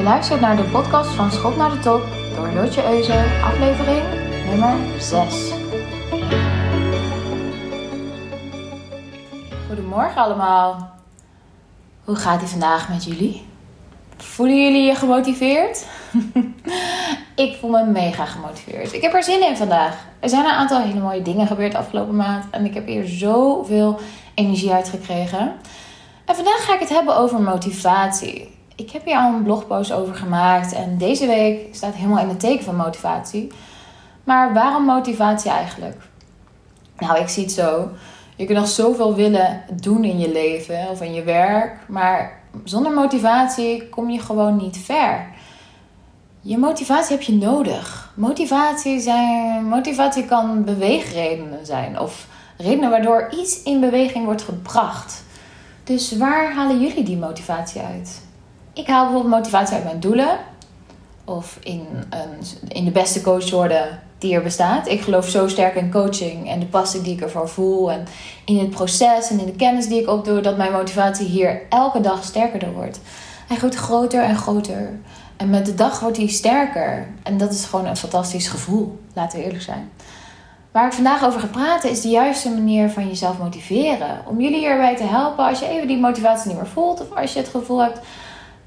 Je luistert naar de podcast van Schot naar de Top door Lotje Euze, aflevering nummer 6. Goedemorgen allemaal. Hoe gaat het vandaag met jullie? Voelen jullie je gemotiveerd? ik voel me mega gemotiveerd. Ik heb er zin in vandaag. Er zijn een aantal hele mooie dingen gebeurd afgelopen maand. En ik heb hier zoveel energie uit gekregen. En vandaag ga ik het hebben over motivatie. Ik heb hier al een blogpost over gemaakt. En deze week staat helemaal in het teken van motivatie. Maar waarom motivatie eigenlijk? Nou, ik zie het zo. Je kunt nog zoveel willen doen in je leven of in je werk. Maar zonder motivatie kom je gewoon niet ver. Je motivatie heb je nodig. Motivatie, zijn, motivatie kan beweegredenen zijn. Of redenen waardoor iets in beweging wordt gebracht. Dus waar halen jullie die motivatie uit? Ik haal bijvoorbeeld motivatie uit mijn doelen. Of in, een, in de beste coach worden die er bestaat. Ik geloof zo sterk in coaching en de passie die ik ervoor voel. En in het proces en in de kennis die ik opdoe. Dat mijn motivatie hier elke dag sterker wordt. Hij wordt groter en groter. En met de dag wordt hij sterker. En dat is gewoon een fantastisch gevoel. Laten we eerlijk zijn. Waar ik vandaag over ga praten is de juiste manier van jezelf motiveren. Om jullie hierbij te helpen als je even die motivatie niet meer voelt. Of als je het gevoel hebt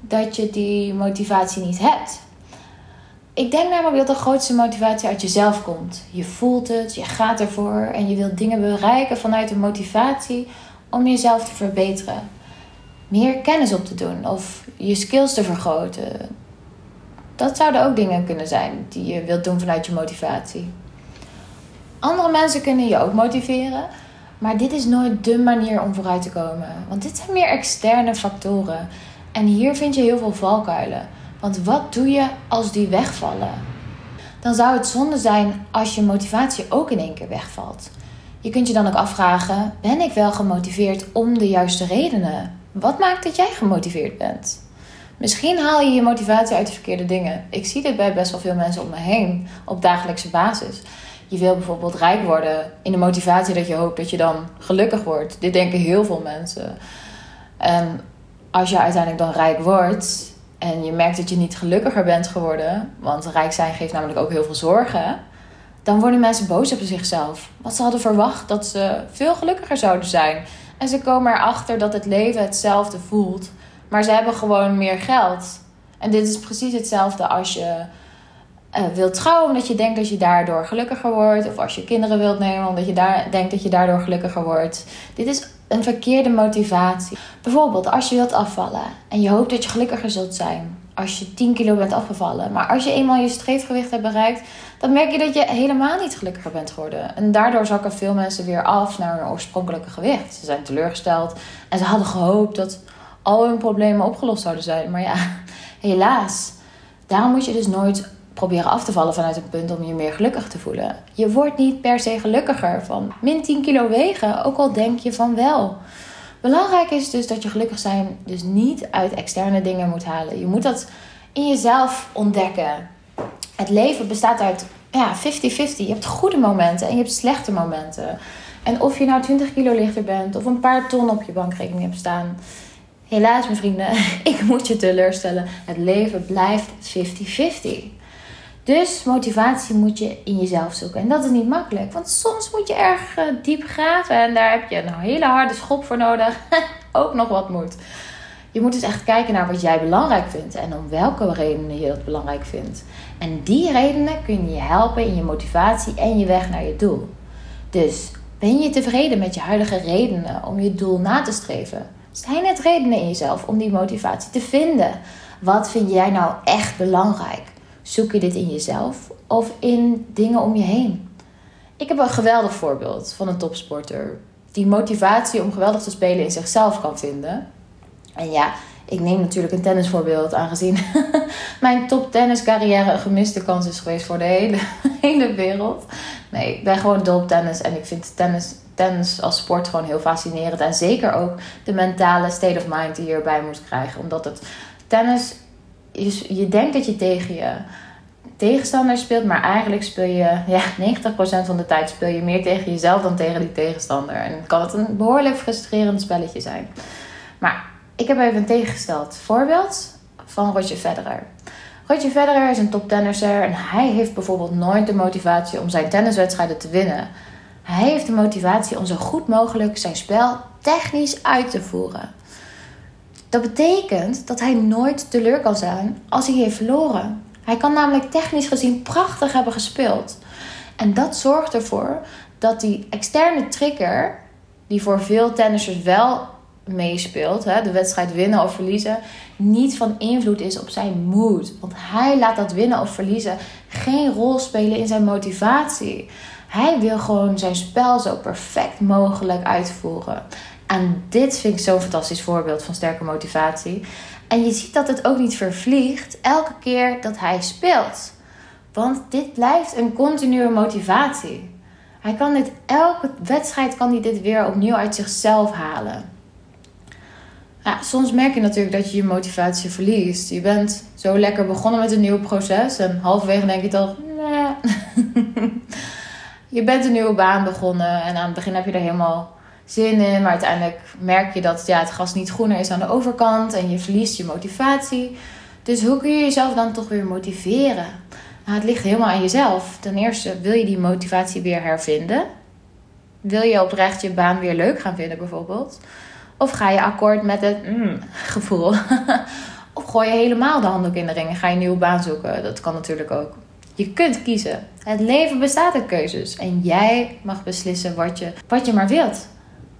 dat je die motivatie niet hebt. Ik denk namelijk dat de grootste motivatie uit jezelf komt. Je voelt het, je gaat ervoor en je wilt dingen bereiken vanuit de motivatie om jezelf te verbeteren. Meer kennis op te doen of je skills te vergroten. Dat zouden ook dingen kunnen zijn die je wilt doen vanuit je motivatie. Andere mensen kunnen je ook motiveren, maar dit is nooit de manier om vooruit te komen. Want dit zijn meer externe factoren. En hier vind je heel veel valkuilen. Want wat doe je als die wegvallen? Dan zou het zonde zijn als je motivatie ook in één keer wegvalt. Je kunt je dan ook afvragen: ben ik wel gemotiveerd om de juiste redenen? Wat maakt dat jij gemotiveerd bent? Misschien haal je je motivatie uit de verkeerde dingen. Ik zie dit bij best wel veel mensen om me heen op dagelijkse basis. Je wil bijvoorbeeld rijk worden in de motivatie dat je hoopt dat je dan gelukkig wordt. Dit denken heel veel mensen. En als je uiteindelijk dan rijk wordt en je merkt dat je niet gelukkiger bent geworden, want rijk zijn geeft namelijk ook heel veel zorgen, dan worden mensen boos op zichzelf. Want ze hadden verwacht dat ze veel gelukkiger zouden zijn. En ze komen erachter dat het leven hetzelfde voelt, maar ze hebben gewoon meer geld. En dit is precies hetzelfde als je uh, wilt trouwen omdat je denkt dat je daardoor gelukkiger wordt. Of als je kinderen wilt nemen omdat je daar, denkt dat je daardoor gelukkiger wordt. Dit is een verkeerde motivatie. Bijvoorbeeld als je wilt afvallen en je hoopt dat je gelukkiger zult zijn als je 10 kilo bent afgevallen. Maar als je eenmaal je streefgewicht hebt bereikt, dan merk je dat je helemaal niet gelukkiger bent geworden. En daardoor zakken veel mensen weer af naar hun oorspronkelijke gewicht. Ze zijn teleurgesteld en ze hadden gehoopt dat al hun problemen opgelost zouden zijn. Maar ja, helaas. Daarom moet je dus nooit proberen af te vallen vanuit een punt om je meer gelukkig te voelen. Je wordt niet per se gelukkiger van min 10 kilo wegen, ook al denk je van wel. Belangrijk is dus dat je gelukkig zijn dus niet uit externe dingen moet halen. Je moet dat in jezelf ontdekken. Het leven bestaat uit ja, 50-50. Je hebt goede momenten en je hebt slechte momenten. En of je nou 20 kilo lichter bent of een paar ton op je bankrekening hebt staan. Helaas, mijn vrienden, ik moet je teleurstellen. Het leven blijft 50-50. Dus motivatie moet je in jezelf zoeken. En dat is niet makkelijk. Want soms moet je erg uh, diep graven. En daar heb je een hele harde schop voor nodig. Ook nog wat moet. Je moet dus echt kijken naar wat jij belangrijk vindt. En om welke redenen je dat belangrijk vindt. En die redenen kunnen je helpen in je motivatie en je weg naar je doel. Dus ben je tevreden met je huidige redenen om je doel na te streven? Zijn het redenen in jezelf om die motivatie te vinden? Wat vind jij nou echt belangrijk? Zoek je dit in jezelf of in dingen om je heen? Ik heb een geweldig voorbeeld van een topsporter die motivatie om geweldig te spelen in zichzelf kan vinden. En ja, ik neem natuurlijk een tennisvoorbeeld, aangezien mijn top tenniscarrière een gemiste kans is geweest voor de hele, hele wereld. Nee, ik ben gewoon dol op tennis en ik vind tennis, tennis als sport gewoon heel fascinerend. En zeker ook de mentale state of mind die je erbij moet krijgen. Omdat het tennis je, je denkt dat je tegen je tegenstander speelt, maar eigenlijk speel je ja, 90% van de tijd speel je meer tegen jezelf dan tegen die tegenstander. En kan het een behoorlijk frustrerend spelletje zijn. Maar ik heb even een tegengesteld voorbeeld van Roger Federer. Roger Federer is een toptennisser en hij heeft bijvoorbeeld nooit de motivatie om zijn tenniswedstrijden te winnen. Hij heeft de motivatie om zo goed mogelijk zijn spel technisch uit te voeren. Dat betekent dat hij nooit teleur kan zijn als hij heeft verloren. Hij kan namelijk technisch gezien prachtig hebben gespeeld. En dat zorgt ervoor dat die externe trigger, die voor veel tennissers wel meespeelt, hè, de wedstrijd winnen of verliezen, niet van invloed is op zijn mood. Want hij laat dat winnen of verliezen geen rol spelen in zijn motivatie. Hij wil gewoon zijn spel zo perfect mogelijk uitvoeren. En dit vind ik zo'n fantastisch voorbeeld van sterke motivatie. En je ziet dat het ook niet vervliegt elke keer dat hij speelt. Want dit blijft een continue motivatie. Hij kan dit, elke wedstrijd kan hij dit weer opnieuw uit zichzelf halen. Ja, soms merk je natuurlijk dat je je motivatie verliest. Je bent zo lekker begonnen met een nieuw proces en halverwege denk je toch, nee. je bent een nieuwe baan begonnen en aan het begin heb je er helemaal zin in, maar uiteindelijk merk je dat ja, het gras niet groener is aan de overkant en je verliest je motivatie. Dus hoe kun je jezelf dan toch weer motiveren? Nou, het ligt helemaal aan jezelf. Ten eerste, wil je die motivatie weer hervinden? Wil je oprecht je baan weer leuk gaan vinden, bijvoorbeeld? Of ga je akkoord met het mm, gevoel? of gooi je helemaal de handdoek in de ring en ga je een nieuwe baan zoeken? Dat kan natuurlijk ook. Je kunt kiezen. Het leven bestaat uit keuzes. En jij mag beslissen wat je, wat je maar wilt.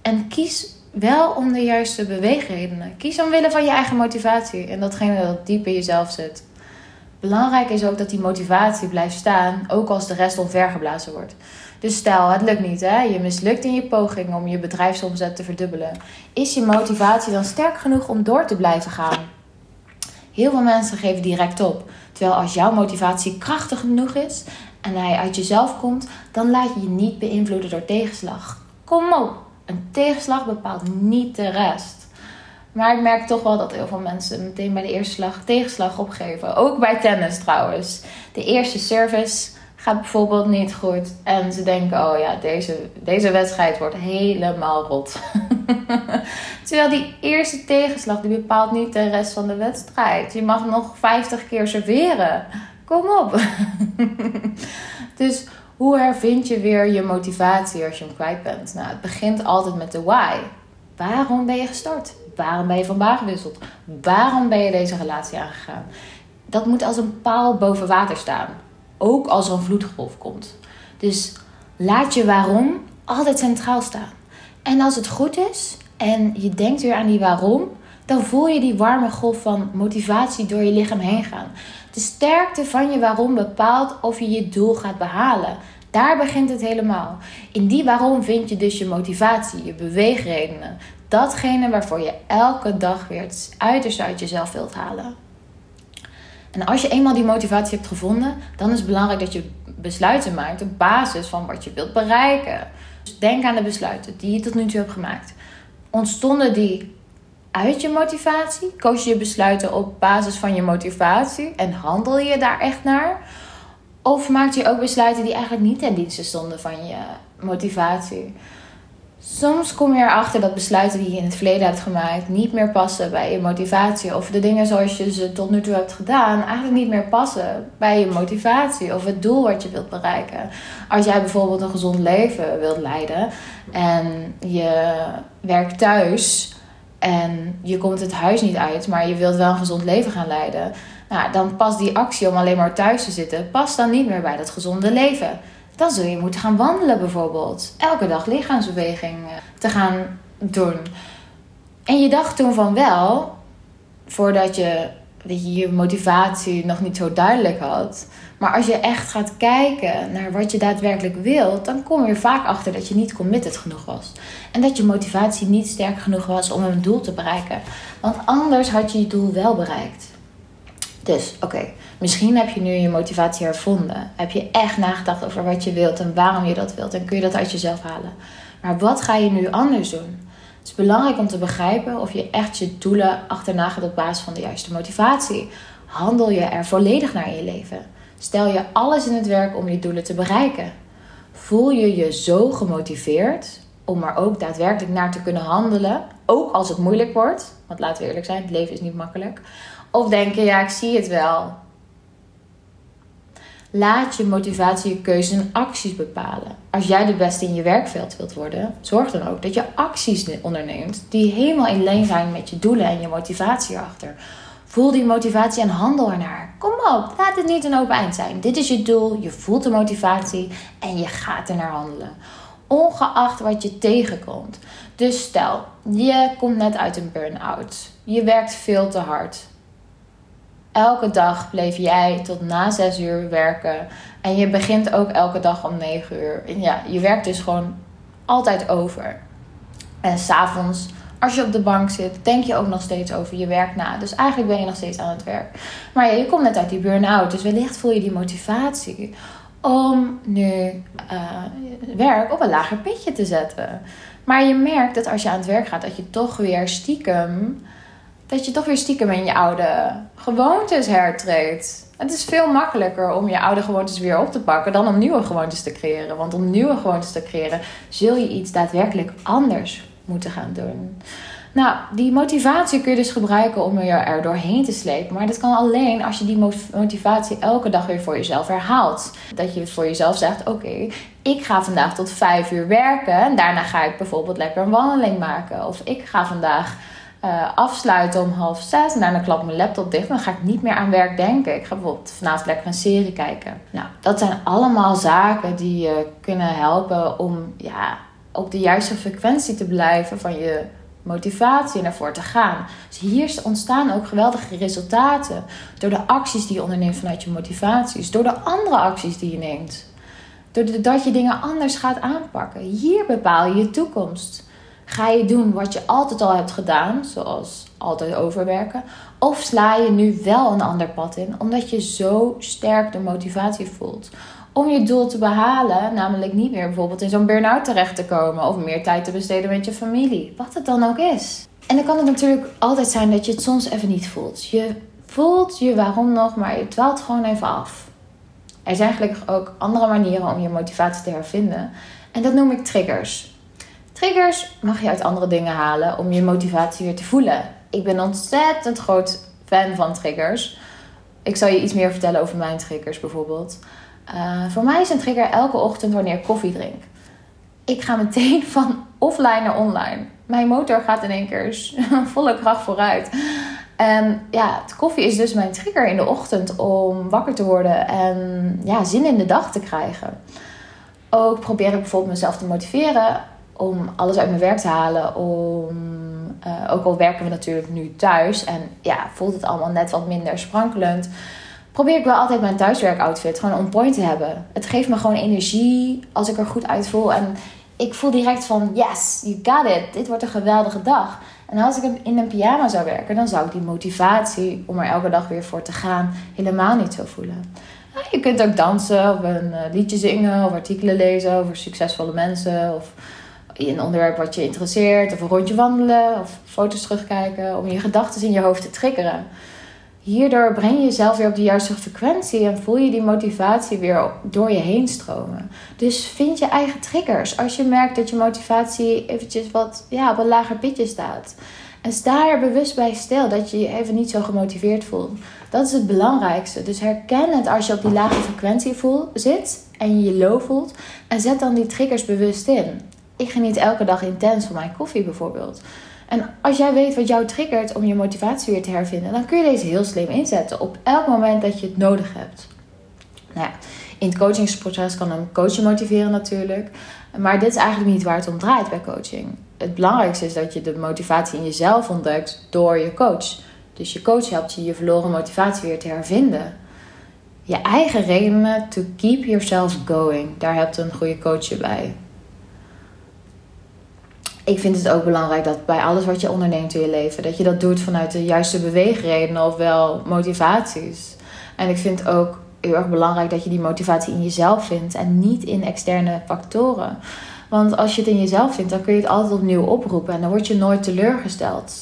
En kies wel om de juiste beweegredenen. Kies omwille van je eigen motivatie en datgene dat diep in jezelf zit. Belangrijk is ook dat die motivatie blijft staan, ook als de rest omvergeblazen wordt. Dus stel, het lukt niet, hè? je mislukt in je poging om je bedrijfsomzet te verdubbelen. Is je motivatie dan sterk genoeg om door te blijven gaan? Heel veel mensen geven direct op. Terwijl als jouw motivatie krachtig genoeg is en hij uit jezelf komt, dan laat je je niet beïnvloeden door tegenslag. Kom op, een tegenslag bepaalt niet de rest. Maar ik merk toch wel dat heel veel mensen meteen bij de eerste slag tegenslag opgeven. Ook bij tennis trouwens. De eerste service gaat bijvoorbeeld niet goed. En ze denken, oh ja, deze, deze wedstrijd wordt helemaal rot. Terwijl die eerste tegenslag, die bepaalt niet de rest van de wedstrijd. Je mag nog 50 keer serveren. Kom op. dus hoe hervind je weer je motivatie als je hem kwijt bent? Nou, het begint altijd met de why. Waarom ben je gestart? Waarom ben je van baan gewisseld? Waarom ben je deze relatie aangegaan? Dat moet als een paal boven water staan. Ook als er een vloedgolf komt. Dus laat je waarom altijd centraal staan. En als het goed is en je denkt weer aan die waarom, dan voel je die warme golf van motivatie door je lichaam heen gaan. De sterkte van je waarom bepaalt of je je doel gaat behalen. Daar begint het helemaal. In die waarom vind je dus je motivatie, je beweegredenen. Datgene waarvoor je elke dag weer het uiterste uit jezelf wilt halen. En als je eenmaal die motivatie hebt gevonden, dan is het belangrijk dat je besluiten maakt op basis van wat je wilt bereiken. Dus denk aan de besluiten die je tot nu toe hebt gemaakt. Ontstonden die uit je motivatie? Koos je je besluiten op basis van je motivatie en handel je daar echt naar? Of maak je ook besluiten die eigenlijk niet ten dienste stonden van je motivatie? Soms kom je erachter dat besluiten die je in het verleden hebt gemaakt niet meer passen bij je motivatie. Of de dingen zoals je ze tot nu toe hebt gedaan eigenlijk niet meer passen bij je motivatie of het doel wat je wilt bereiken. Als jij bijvoorbeeld een gezond leven wilt leiden en je werkt thuis en je komt het huis niet uit, maar je wilt wel een gezond leven gaan leiden. Nou, dan past die actie om alleen maar thuis te zitten, past dan niet meer bij dat gezonde leven dan zul je moeten gaan wandelen bijvoorbeeld. Elke dag lichaamsbeweging eh, te gaan doen. En je dacht toen van wel, voordat je, dat je je motivatie nog niet zo duidelijk had. Maar als je echt gaat kijken naar wat je daadwerkelijk wilt, dan kom je vaak achter dat je niet committed genoeg was. En dat je motivatie niet sterk genoeg was om een doel te bereiken. Want anders had je je doel wel bereikt. Dus oké, misschien heb je nu je motivatie hervonden. Heb je echt nagedacht over wat je wilt en waarom je dat wilt. En kun je dat uit jezelf halen. Maar wat ga je nu anders doen? Het is belangrijk om te begrijpen of je echt je doelen achterna gaat op basis van de juiste motivatie. Handel je er volledig naar in je leven? Stel je alles in het werk om je doelen te bereiken? Voel je je zo gemotiveerd om er ook daadwerkelijk naar te kunnen handelen, ook als het moeilijk wordt? Want laten we eerlijk zijn, het leven is niet makkelijk Of denken, ja, ik zie het wel. Laat je motivatie, je keuzes en acties bepalen. Als jij de beste in je werkveld wilt worden, zorg dan ook dat je acties onderneemt die helemaal in lijn zijn met je doelen en je motivatie erachter. Voel die motivatie en handel ernaar. Kom op, laat het niet een open eind zijn. Dit is je doel, je voelt de motivatie en je gaat er naar handelen. Ongeacht wat je tegenkomt. Dus stel, je komt net uit een burn-out. Je werkt veel te hard. Elke dag bleef jij tot na 6 uur werken. En je begint ook elke dag om 9 uur. Ja, je werkt dus gewoon altijd over. En s'avonds, als je op de bank zit, denk je ook nog steeds over je werk na. Dus eigenlijk ben je nog steeds aan het werk. Maar ja, je komt net uit die burn-out. Dus wellicht voel je die motivatie om nu uh, werk op een lager pitje te zetten. Maar je merkt dat als je aan het werk gaat, dat je toch weer stiekem dat je toch weer stiekem in je oude gewoontes hertreedt. Het is veel makkelijker om je oude gewoontes weer op te pakken dan om nieuwe gewoontes te creëren. Want om nieuwe gewoontes te creëren zul je iets daadwerkelijk anders moeten gaan doen. Nou, die motivatie kun je dus gebruiken om je er doorheen te slepen. Maar dat kan alleen als je die motivatie elke dag weer voor jezelf herhaalt. Dat je voor jezelf zegt: Oké, ik ga vandaag tot vijf uur werken. En daarna ga ik bijvoorbeeld lekker een wandeling maken. Of ik ga vandaag uh, afsluiten om half zes. En daarna klap mijn laptop dicht. Dan ga ik niet meer aan werk denken. Ik ga bijvoorbeeld vanavond lekker een serie kijken. Nou, dat zijn allemaal zaken die je kunnen helpen om ja, op de juiste frequentie te blijven van je motivatie en ervoor te gaan. Dus hier ontstaan ook geweldige resultaten. Door de acties die je onderneemt vanuit je motivaties. Door de andere acties die je neemt. Doordat je dingen anders gaat aanpakken. Hier bepaal je je toekomst. Ga je doen wat je altijd al hebt gedaan, zoals altijd overwerken? Of sla je nu wel een ander pad in, omdat je zo sterk de motivatie voelt? Om je doel te behalen, namelijk niet meer bijvoorbeeld in zo'n burn-out terecht te komen of meer tijd te besteden met je familie, wat het dan ook is. En dan kan het natuurlijk altijd zijn dat je het soms even niet voelt. Je voelt je waarom nog, maar je dwaalt gewoon even af. Er zijn gelukkig ook andere manieren om je motivatie te hervinden. En dat noem ik triggers. Triggers mag je uit andere dingen halen om je motivatie weer te voelen. Ik ben ontzettend groot fan van triggers. Ik zal je iets meer vertellen over mijn triggers bijvoorbeeld. Uh, voor mij is een trigger elke ochtend wanneer ik koffie drink. Ik ga meteen van offline naar online. Mijn motor gaat in één keer volle kracht vooruit. En ja, koffie is dus mijn trigger in de ochtend om wakker te worden en ja, zin in de dag te krijgen. Ook probeer ik bijvoorbeeld mezelf te motiveren om alles uit mijn werk te halen. Om, uh, ook al werken we natuurlijk nu thuis en ja, voelt het allemaal net wat minder sprankelend. Probeer ik wel altijd mijn thuiswerkoutfit gewoon on point te hebben. Het geeft me gewoon energie als ik er goed uit voel. En ik voel direct van yes, you got it. Dit wordt een geweldige dag. En als ik in een pyjama zou werken, dan zou ik die motivatie om er elke dag weer voor te gaan helemaal niet zo voelen. Je kunt ook dansen of een eh, liedje zingen of artikelen lezen over succesvolle mensen of een onderwerp wat je interesseert, of een rondje wandelen, of foto's terugkijken, om je gedachten in je hoofd te triggeren. Hierdoor breng je jezelf weer op de juiste frequentie en voel je die motivatie weer door je heen stromen. Dus vind je eigen triggers als je merkt dat je motivatie eventjes wat ja, op een lager pitje staat. En sta er bewust bij stil dat je je even niet zo gemotiveerd voelt. Dat is het belangrijkste. Dus herken het als je op die lage frequentie voelt, zit en je je low voelt. En zet dan die triggers bewust in ik geniet elke dag intens van mijn koffie bijvoorbeeld. En als jij weet wat jou triggert om je motivatie weer te hervinden, dan kun je deze heel slim inzetten op elk moment dat je het nodig hebt. Nou ja, in het coachingsproces kan een coach je motiveren natuurlijk. Maar dit is eigenlijk niet waar het om draait bij coaching. Het belangrijkste is dat je de motivatie in jezelf ontdekt door je coach. Dus je coach helpt je je verloren motivatie weer te hervinden. Je eigen redenen to keep yourself going. Daar helpt een goede coach je bij ik vind het ook belangrijk dat bij alles wat je onderneemt in je leven, dat je dat doet vanuit de juiste beweegredenen of wel motivaties. En ik vind ook heel erg belangrijk dat je die motivatie in jezelf vindt en niet in externe factoren. Want als je het in jezelf vindt, dan kun je het altijd opnieuw oproepen en dan word je nooit teleurgesteld.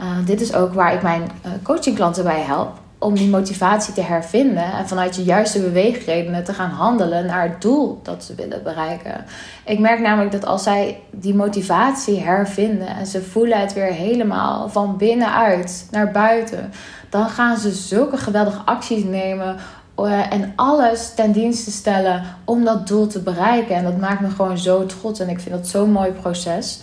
Uh, dit is ook waar ik mijn uh, coachingklanten bij help. Om die motivatie te hervinden en vanuit je juiste beweegredenen te gaan handelen naar het doel dat ze willen bereiken. Ik merk namelijk dat als zij die motivatie hervinden en ze voelen het weer helemaal van binnenuit naar buiten, dan gaan ze zulke geweldige acties nemen eh, en alles ten dienste stellen om dat doel te bereiken. En dat maakt me gewoon zo trots en ik vind dat zo'n mooi proces.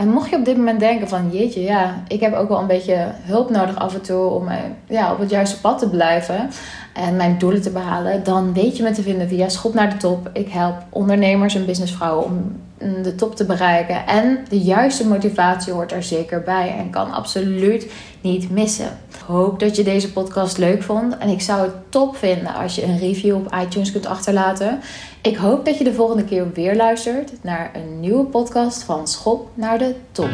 En mocht je op dit moment denken van jeetje, ja, ik heb ook wel een beetje hulp nodig af en toe om ja, op het juiste pad te blijven en mijn doelen te behalen, dan weet je me te vinden via Schop naar de Top. Ik help ondernemers en businessvrouwen om de top te bereiken. En de juiste motivatie hoort er zeker bij en kan absoluut niet missen. Hoop dat je deze podcast leuk vond. En ik zou het top vinden als je een review op iTunes kunt achterlaten. Ik hoop dat je de volgende keer weer luistert naar een nieuwe podcast van Schop naar de Top.